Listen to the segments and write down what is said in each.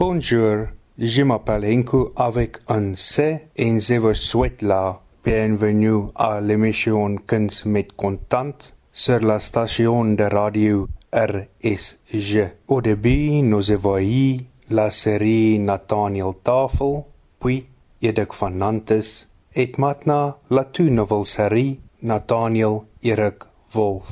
Bonjour, je m'appelle Henko avec un C et je vous souhaite la bienvenue à l'émission Kunst met content sur la station de radio RSG. Au début, nous avons eu la série Nathaniel Tafel, puis Edik van Nantes, et maintenant la toute nouvelle série Nathaniel Erik Wolf.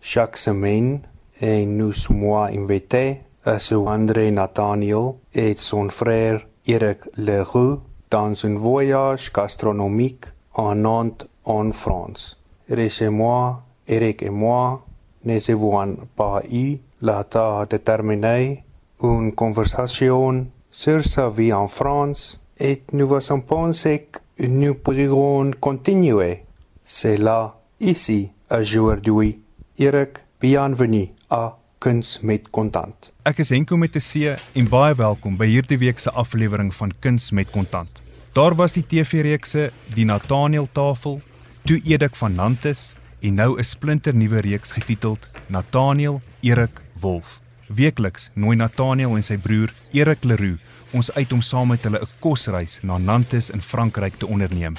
Chaque semaine, et nous sommes invités à ce André Nathaniel et son frère Eric Leroux dans un voyage gastronomique en Nantes, en France. Laissez-moi, Eric et moi, nous avons pas eu la tâche de terminer une conversation sur sa vie en France et nous avons pensé que nous pourrions continuer. C'est là, ici, aujourd'hui. Eric, bienvenue à Kuns met Kontant. Ek is Henko met 'n C en baie welkom by hierdie week se aflewering van Kuns met Kontant. Daar was die TV-reekse Die Nathaniel Tafel, toe Edik van Nantes en nou 'n splinternuwe reeks getiteld Nathaniel Erik Wolf. Weekliks nooi Nathaniel en sy broer Erik Leroux ons uit om saam met hulle 'n kosreis na Nantes in Frankryk te onderneem.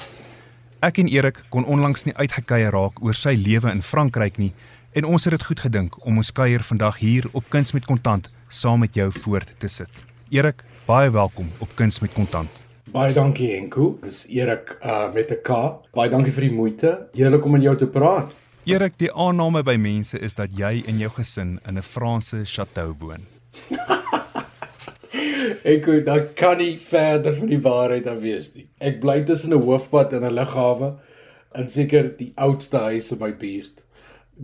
Ek en Erik kon onlangs nie uitgekyer raak oor sy lewe in Frankryk nie en ons het dit goed gedink om ons kuier vandag hier op Kuns met Kontant saam met jou voort te sit. Erik, baie welkom op Kuns met Kontant. Baie dankie Henko. Dis Erik uh met 'n K. Baie dankie vir die moeite. Heerlik om met jou te praat. Erik, die aanname by mense is dat jy en jou gesin in 'n Franse chateau woon. Ek gou dat kan nie verder van die waarheid af wees nie. Ek bly tussen 'n hoofpad en 'n lughawe in seker die oudste huis in my buurt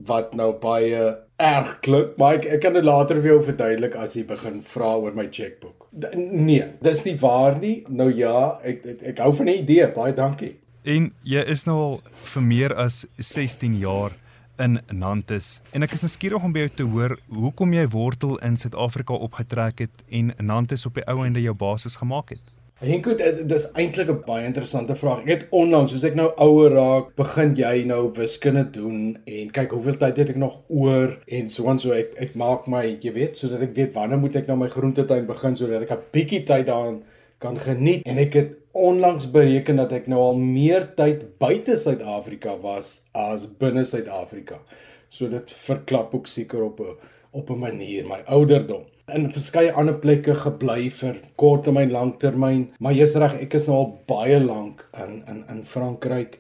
wat nou baie erg klink, maar ek ek kan dit later vir jou verduidelik as jy begin vra oor my chequeboek. Nee, dis nie waar nie. Nou ja, ek ek, ek hou van die idee. Baie dankie. En jy is nou al vir meer as 16 jaar in Nantes en ek is nuuskierig om by jou te hoor hoekom jy wortel in Suid-Afrika opgetrek het en Nantes op die ou einde jou basis gemaak het. En goed, dis eintlik 'n baie interessante vraag. Ek het onlangs, soos ek nou ouer raak, begin jy nou wiskunde doen en kyk hoeveel tyd het ek nog oor en so en so ek ek maak my, jy weet, sodat ek weet wanneer moet ek nou my groentetuin begin sodat ek 'n bietjie tyd daarin kan geniet en ek het onlangs bereken dat ek nou al meer tyd buite Suid-Afrika was as binne Suid-Afrika. So dit verklap ook seker op 'n op 'n manier my ouderdom. In verskeie ander plekke gebly vir korttermyn, langtermyn, maar jy's reg, ek is nou al baie lank in in in Frankryk.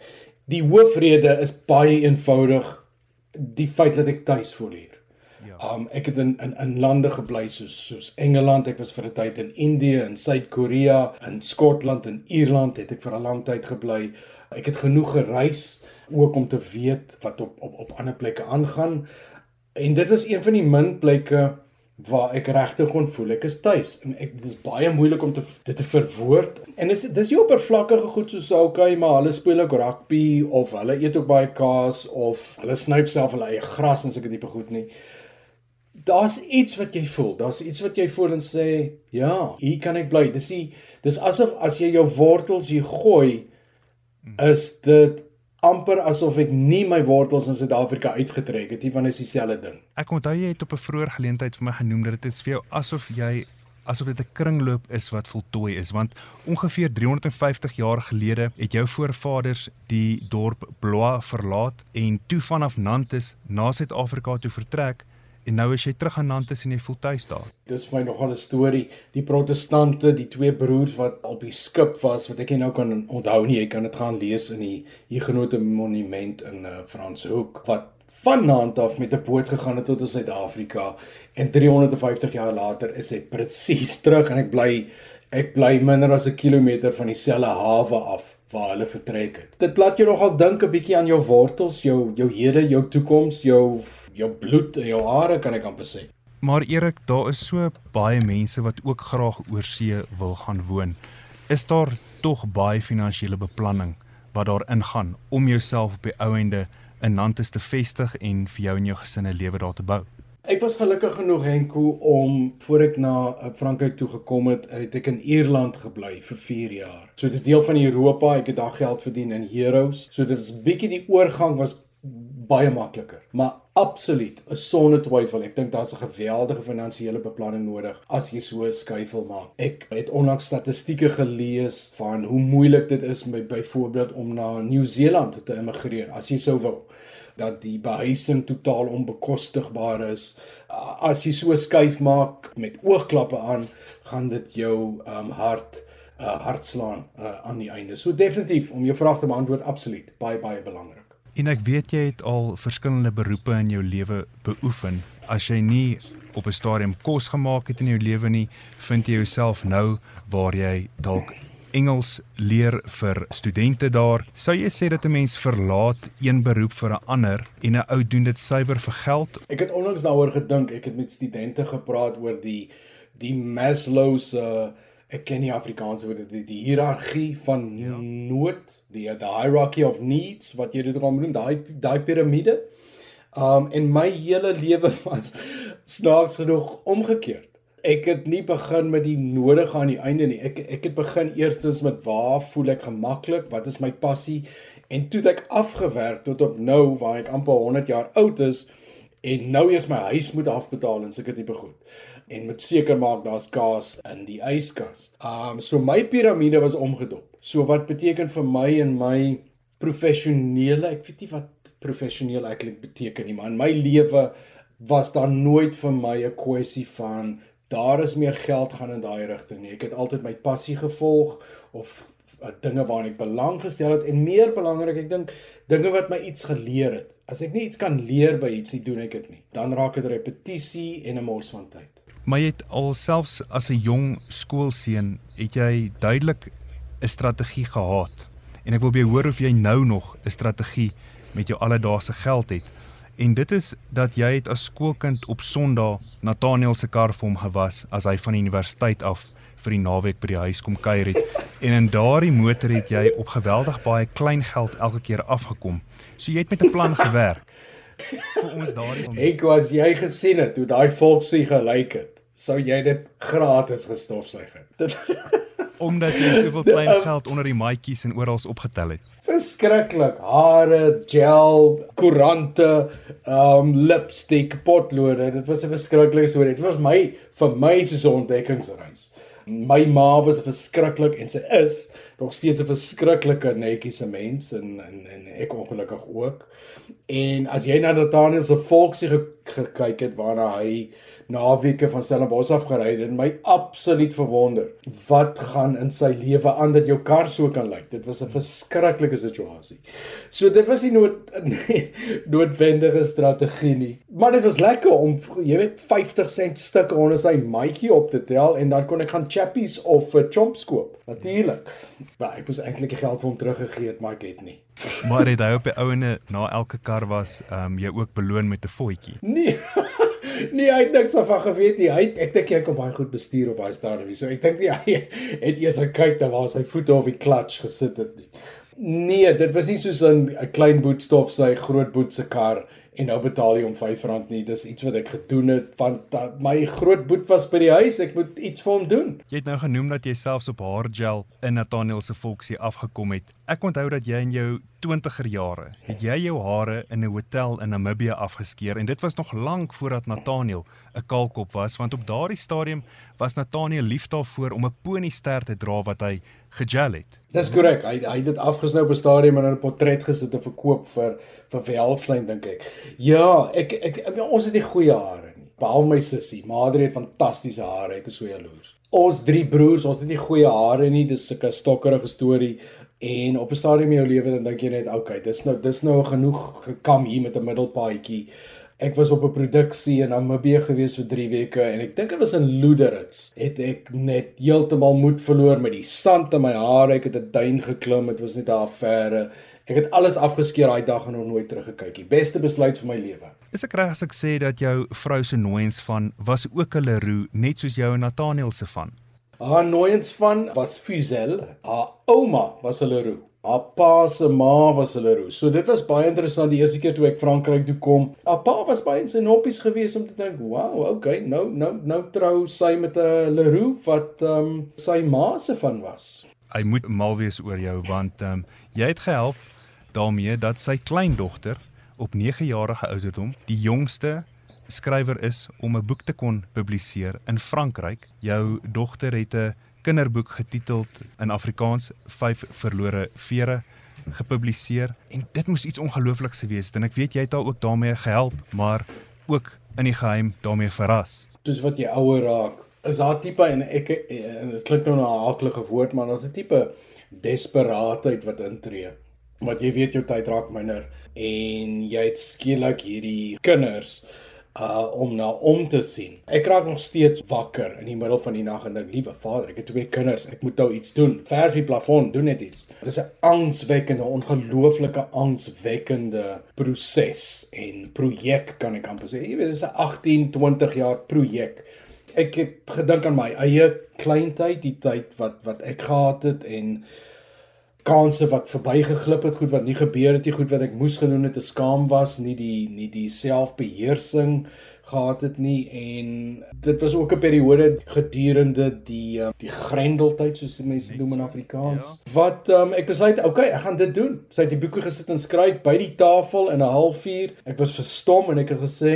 Die hoofrede is baie eenvoudig die feit dat ek tuis voel hier. Ja. Um ek het in in in lande gebly soos soos Engeland, ek was vir 'n tyd in Indië en Suid-Korea, in Skotland en Ierland het ek vir 'n lang tyd gebly. Ek het genoeg gereis ook om te weet wat op op op ander plekke aangaan. En dit was een van die min plekke waar ek regtig kon voel ek is tuis en ek dit is baie moeilik om te dit te verwoord. En dis dis nie oppervlakkige goed soos okay, maar hulle speel ook rugby of hulle eet ook baie kaas of hulle snyp self hulle eie gras en sulke tipe goed nie daar's iets wat jy voel. Daar's iets wat jy voel en sê, ja, hier kan ek bly. Dis die dis asof as jy jou wortels hier gooi, is dit amper asof ek nie my wortels in Suid-Afrika uitgetrek het nie, want dit is dieselfde ding. Ek onthou jy het op 'n vroeë geleentheid vir my genoem dat dit is vir jou asof jy asof dit 'n kringloop is wat voltooi is want ongeveer 350 jaar gelede het jou voorvaders die dorp Blois verlaat en toe vanaf Nantes na Suid-Afrika toe vertrek En nou as jy terug aan Nantes en jy voel tuis daar. Dis vir my nogal 'n storie. Die protestante, die twee broers wat op die skip was, wat ek nou kan onthou nie, jy kan dit gaan lees in die Huguenot monument in uh, Franshoek wat van Nantes af met 'n boot gegaan het tot in Suid-Afrika en 350 jaar later is hy presies terug en ek bly ek bly minder as 'n kilometer van dieselfde hawe af waar hulle vertrek het. Dit laat jou nogal dink 'n bietjie aan jou wortels, jou jou hede, jou toekoms, jou jou bloed jou hare kan ek amper sê. Maar Erik, daar is so baie mense wat ook graag oor see wil gaan woon. Is daar tog baie finansiële beplanning wat daar ingaan om jouself op die ou ende in Nantes te vestig en vir jou en jou gesin 'n lewe daar te bou? Ek was gelukkig genoeg Henko om voor ek na eh, Frankryk toe gekom het, het ek in Ierland gebly vir 4 jaar. So dit is deel van Europa, ek het daar geld verdien in euros. So dit was bietjie die oorgang was baie makliker. Maar absoluut, 'n sonder twyfel, ek dink daar's 'n geweldige finansiële beplanning nodig as jy so 'n skuif wil maak. Ek het onlangs statistieke gelees van hoe moeilik dit is met byvoorbeeld om na Nieu-Seeland te immigreer as jy sou wil dat die behuising totaal onbekostigbaar is. As jy so skuif maak met oogklappe aan, gaan dit jou um hart uh, hartslaan uh, aan die einde. So definitief om jou vraag te beantwoord, absoluut, baie baie belangrik. En ek weet jy het al verskillende beroepe in jou lewe beoefen. As jy nie op 'n stadium kos gemaak het in jou lewe nie, vind jy jouself nou waar jy dalk Engels leer vir studente daar. Sou jy sê dat 'n mens verlaat een beroep vir 'n ander en 'n ou doen dit suiwer vir geld? Ek het onlangs daaroor gedink. Ek het met studente gepraat oor die die Maslow se uh, ek ken nie Afrikaans woorde die, die hiërargie van ja. nood, die the hierarchy of needs wat jy dit ook al noem, daai daai piramide. Um en my hele lewe was snaaks genoeg omgekeerd. Ek het nie begin met die nodige aan die einde nie. Ek ek het begin eerstens met waar voel ek gemaklik? Wat is my passie? En toe het ek afgewerk tot op nou waar ek amper 100 jaar oud is en nou eers my huis moet afbetaal en sulke tipe goed en moet seker maak daar's kaas in die yskas. Um so my piramide was omgedop. So wat beteken vir my en my professionele, ek weet nie wat professioneel eintlik beteken nie, maar in my lewe was daar nooit vir my 'n kwessie van daar is meer geld gaan in daai rigting nie. Ek het altyd my passie gevolg of uh, dinge waarna ek belang gestel het en meer belangrik, ek dink dinge wat my iets geleer het. As ek nie iets kan leer by iets nie, doen ek dit nie. Dan raak dit repetisie en 'n mors van tyd. Maar jy het alselfs as 'n jong skoolseun het jy duidelik 'n strategie gehad. En ek wil by hoor of jy nou nog 'n strategie met jou alledaagse geld het. En dit is dat jy het as skoolkind op Sondag Nathaniel se kar vir hom gewas as hy van die universiteit af vir die naweek by die huis kom kuier het. En in daardie motor het jy op geweldig baie klein geld elke keer afgekom. So jy het met 'n plan gewerk vir ons daardie Ek was jy gesien het hoe daai volksie gelyk het. Sou jy dit gratis gestofsuig het? Dit omdat jy soveel klein geld onder die maatjies en oral opgetel het. Verskriklik. Hare, gel, koerante, um lipstick, potlode. Dit was 'n verskriklike storie. Dit was my vir my soos 'n ontdekkingsreis. My ma was verskriklik en sy is nog steeds 'n verskriklike netjiese mens en en en ek ongelukkig ook. En as jy na Nathaniel se volksie gekyk het waarna hy naweke van Stellenbosch af gery het, my absoluut verwonder. Wat gaan in sy lewe aan dat jou kar so kan lyk? Dit was 'n verskriklike situasie. So dit was nie nood nee, noodwendige strategie nie. Maar dit was lekker om jy weet 50 sent stukke onder sy maatjie op te tel en dan kon ek gaan chappies of uh, chomps koop. Natuurlik. Maar ek moes eintlik die geld vir hom teruggegee het, maar ek het nie. Maar het hy op die ouene na elke kar was, ehm um, jy ook beloon met 'n voetjie? Nee. Nee, hy het niks af van geweet nie. Hy ek dink hy kom baie goed bestuur op daai stadium. So ek dink nie hy het eers gekyk na waar sy voete op die klats gesit het nie. Nee, dit was nie soos 'n klein boetstof sy groot boet se kar en nou betaal jy hom R5 nie. Dis iets wat ek gedoen het want uh, my groot boet was by die huis. Ek moet iets vir hom doen. Jy het nou genoem dat jy selfs op haar gel in Nathaniel se volksie afgekom het. Ek onthou dat jy in jou 20er jare het jy jou hare in 'n hotel in Namibië afgeskeer en dit was nog lank voordat Nathaniel 'n kaalkop was want op daardie stadium was Nathaniel lief daarvoor om 'n ponyster te dra wat hy gegel het. Dis korrek. Hy hy het dit afgesnou op 'n stadium en 'n portret gesit en verkoop vir vir welsyn dink ek. Ja, ek ek, ek ons het nie goeie hare nie. Behalwe my sussie, Madre het fantastiese hare. Ek is so jaloers. Ons drie broers, ons het nie goeie hare nie. Dis 'n stokkerige storie. En op 'n stadium in jou lewe dan dink jy net, okay, dis nou dis nou genoeg gekam hier met 'n middelpaadjie. Ek was op 'n produksie in Namibië gewees vir 3 weke en ek dink dit was in Luderitz. Het ek net heeltemal moed verloor met die sand in my hare. Ek het 'n duin geklim. Dit was net 'n affære. Ek het alles afgeskeer daai dag en nooit teruggekyk nie. Beste besluit vir my lewe. Is ek reg as ek sê dat jou vrou se nooiens van was ook 'n Leroux net soos jou en Nathaniel se van? Haar nooiens van was Fuzel. Haar ouma was Leroux. Haar pa se ma was 'n Leroux. So dit was baie interessant die eerste keer toe ek Frankryk toe kom. Haar pa was baie in sy noppies gewees om te dink, "Wow, okay, nou nou nou trou sy met 'n Leroux wat ehm um, sy ma se van was." Hy moet mal wees oor jou want ehm um, jy het gehelp daarmee dat sy kleindogter op 9 jarige ouderdom die jongste skrywer is om 'n boek te kon publiseer in Frankryk. Jou dogter het 'n kinderboek getiteld in Afrikaans 5 verlore vere gepubliseer en dit moes iets ongeloofliks gewees het en ek weet jy het haar ook daarmee gehelp, maar ook in die geheim daarmee verras. Soos wat jy ouer raak, is daar tipe en ek en dit klink nou na 'n hakelike woord, maar daar's 'n tipe desperaatheid wat intree. Want jy weet jou tyd raak minder en jy het skielik hierdie kinders uh om na om te sien. Ek raak nog steeds wakker in die middel van die nag en dink, liewe Vader, ek het twee kinders, ek moet nou iets doen. Verf die plafon, doen net iets. Dit is 'n angswekkende, ongelooflike angswekkende proses en projek kan ek amper sê. Jy weet, dit is 'n 18, 20 jaar projek. Ek het gedink aan my eie kleintyd, die tyd wat wat ek gehad het en kanse wat verbygeglip het, goed wat nie gebeur het nie, goed wat ek moes gedoen het, te skaam was, nie die nie die selfbeheersing gehad het nie en dit was ook 'n periode gedurende die um, die grendeltyd soos die mense noem in Afrikaans. Ja. Wat um, ek besluit, okay, ek gaan dit doen. Sy het die boeke gesit en skryf by die tafel in 'n halfuur. Ek was verstom en ek het gesê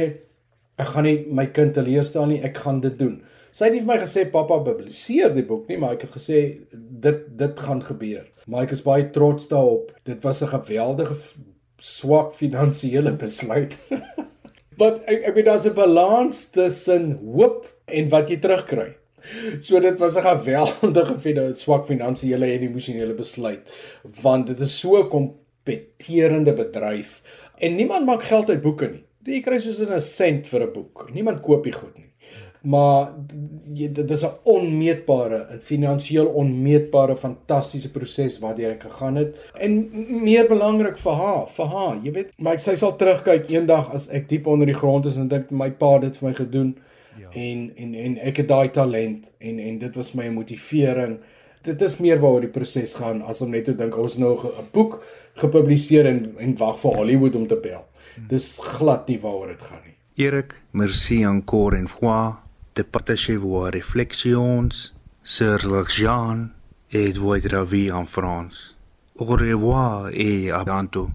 ek gaan nie my kind teleurstel nie, ek gaan dit doen. Sy het nie vir my gesê pappa publiseer die boek nie, maar ek het gesê dit dit gaan gebeur. Maar ek is baie trots daarop. Dit was 'n geweldige swak finansiële besluit. Wat ek ek weet daar's 'n balans tussen hoop en wat jy terugkry. So dit was 'n geweldige swak finansiële en emosionele besluit want dit is so 'n kompeterende bedryf en niemand maak geld uit boeke nie. Jy kry soos 'n sent vir 'n boek. Niemand koop die goed nie maar dit is 'n onmeetbare en finansiëel onmeetbare fantastiese proses waardeur ek gegaan het. En meer belangrik vir haar vir haar jy weet. Maar sy sal terugkyk eendag as ek diep onder die grond is en dink my pa het dit vir my gedoen. Ja. en en en ek het daai talent en en dit was my motivering. Dit is meer waaroor die proses gaan as om net te dink ons nou 'n boek gepubliseer en en wag vir Hollywood om te bel. Hmm. dis glad nie waaroor dit gaan nie. Erik, merci encore une fois de partager vos réflexions sur l'argent et votre vie en France. Au revoir et à bientôt.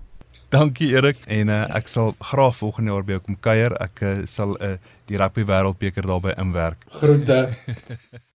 Dankie Erik en uh, ek sal graag volgende jaar by jou kom kuier. Ek uh, sal uh, die rugby wêreldbeker daarby inwerk. Groete.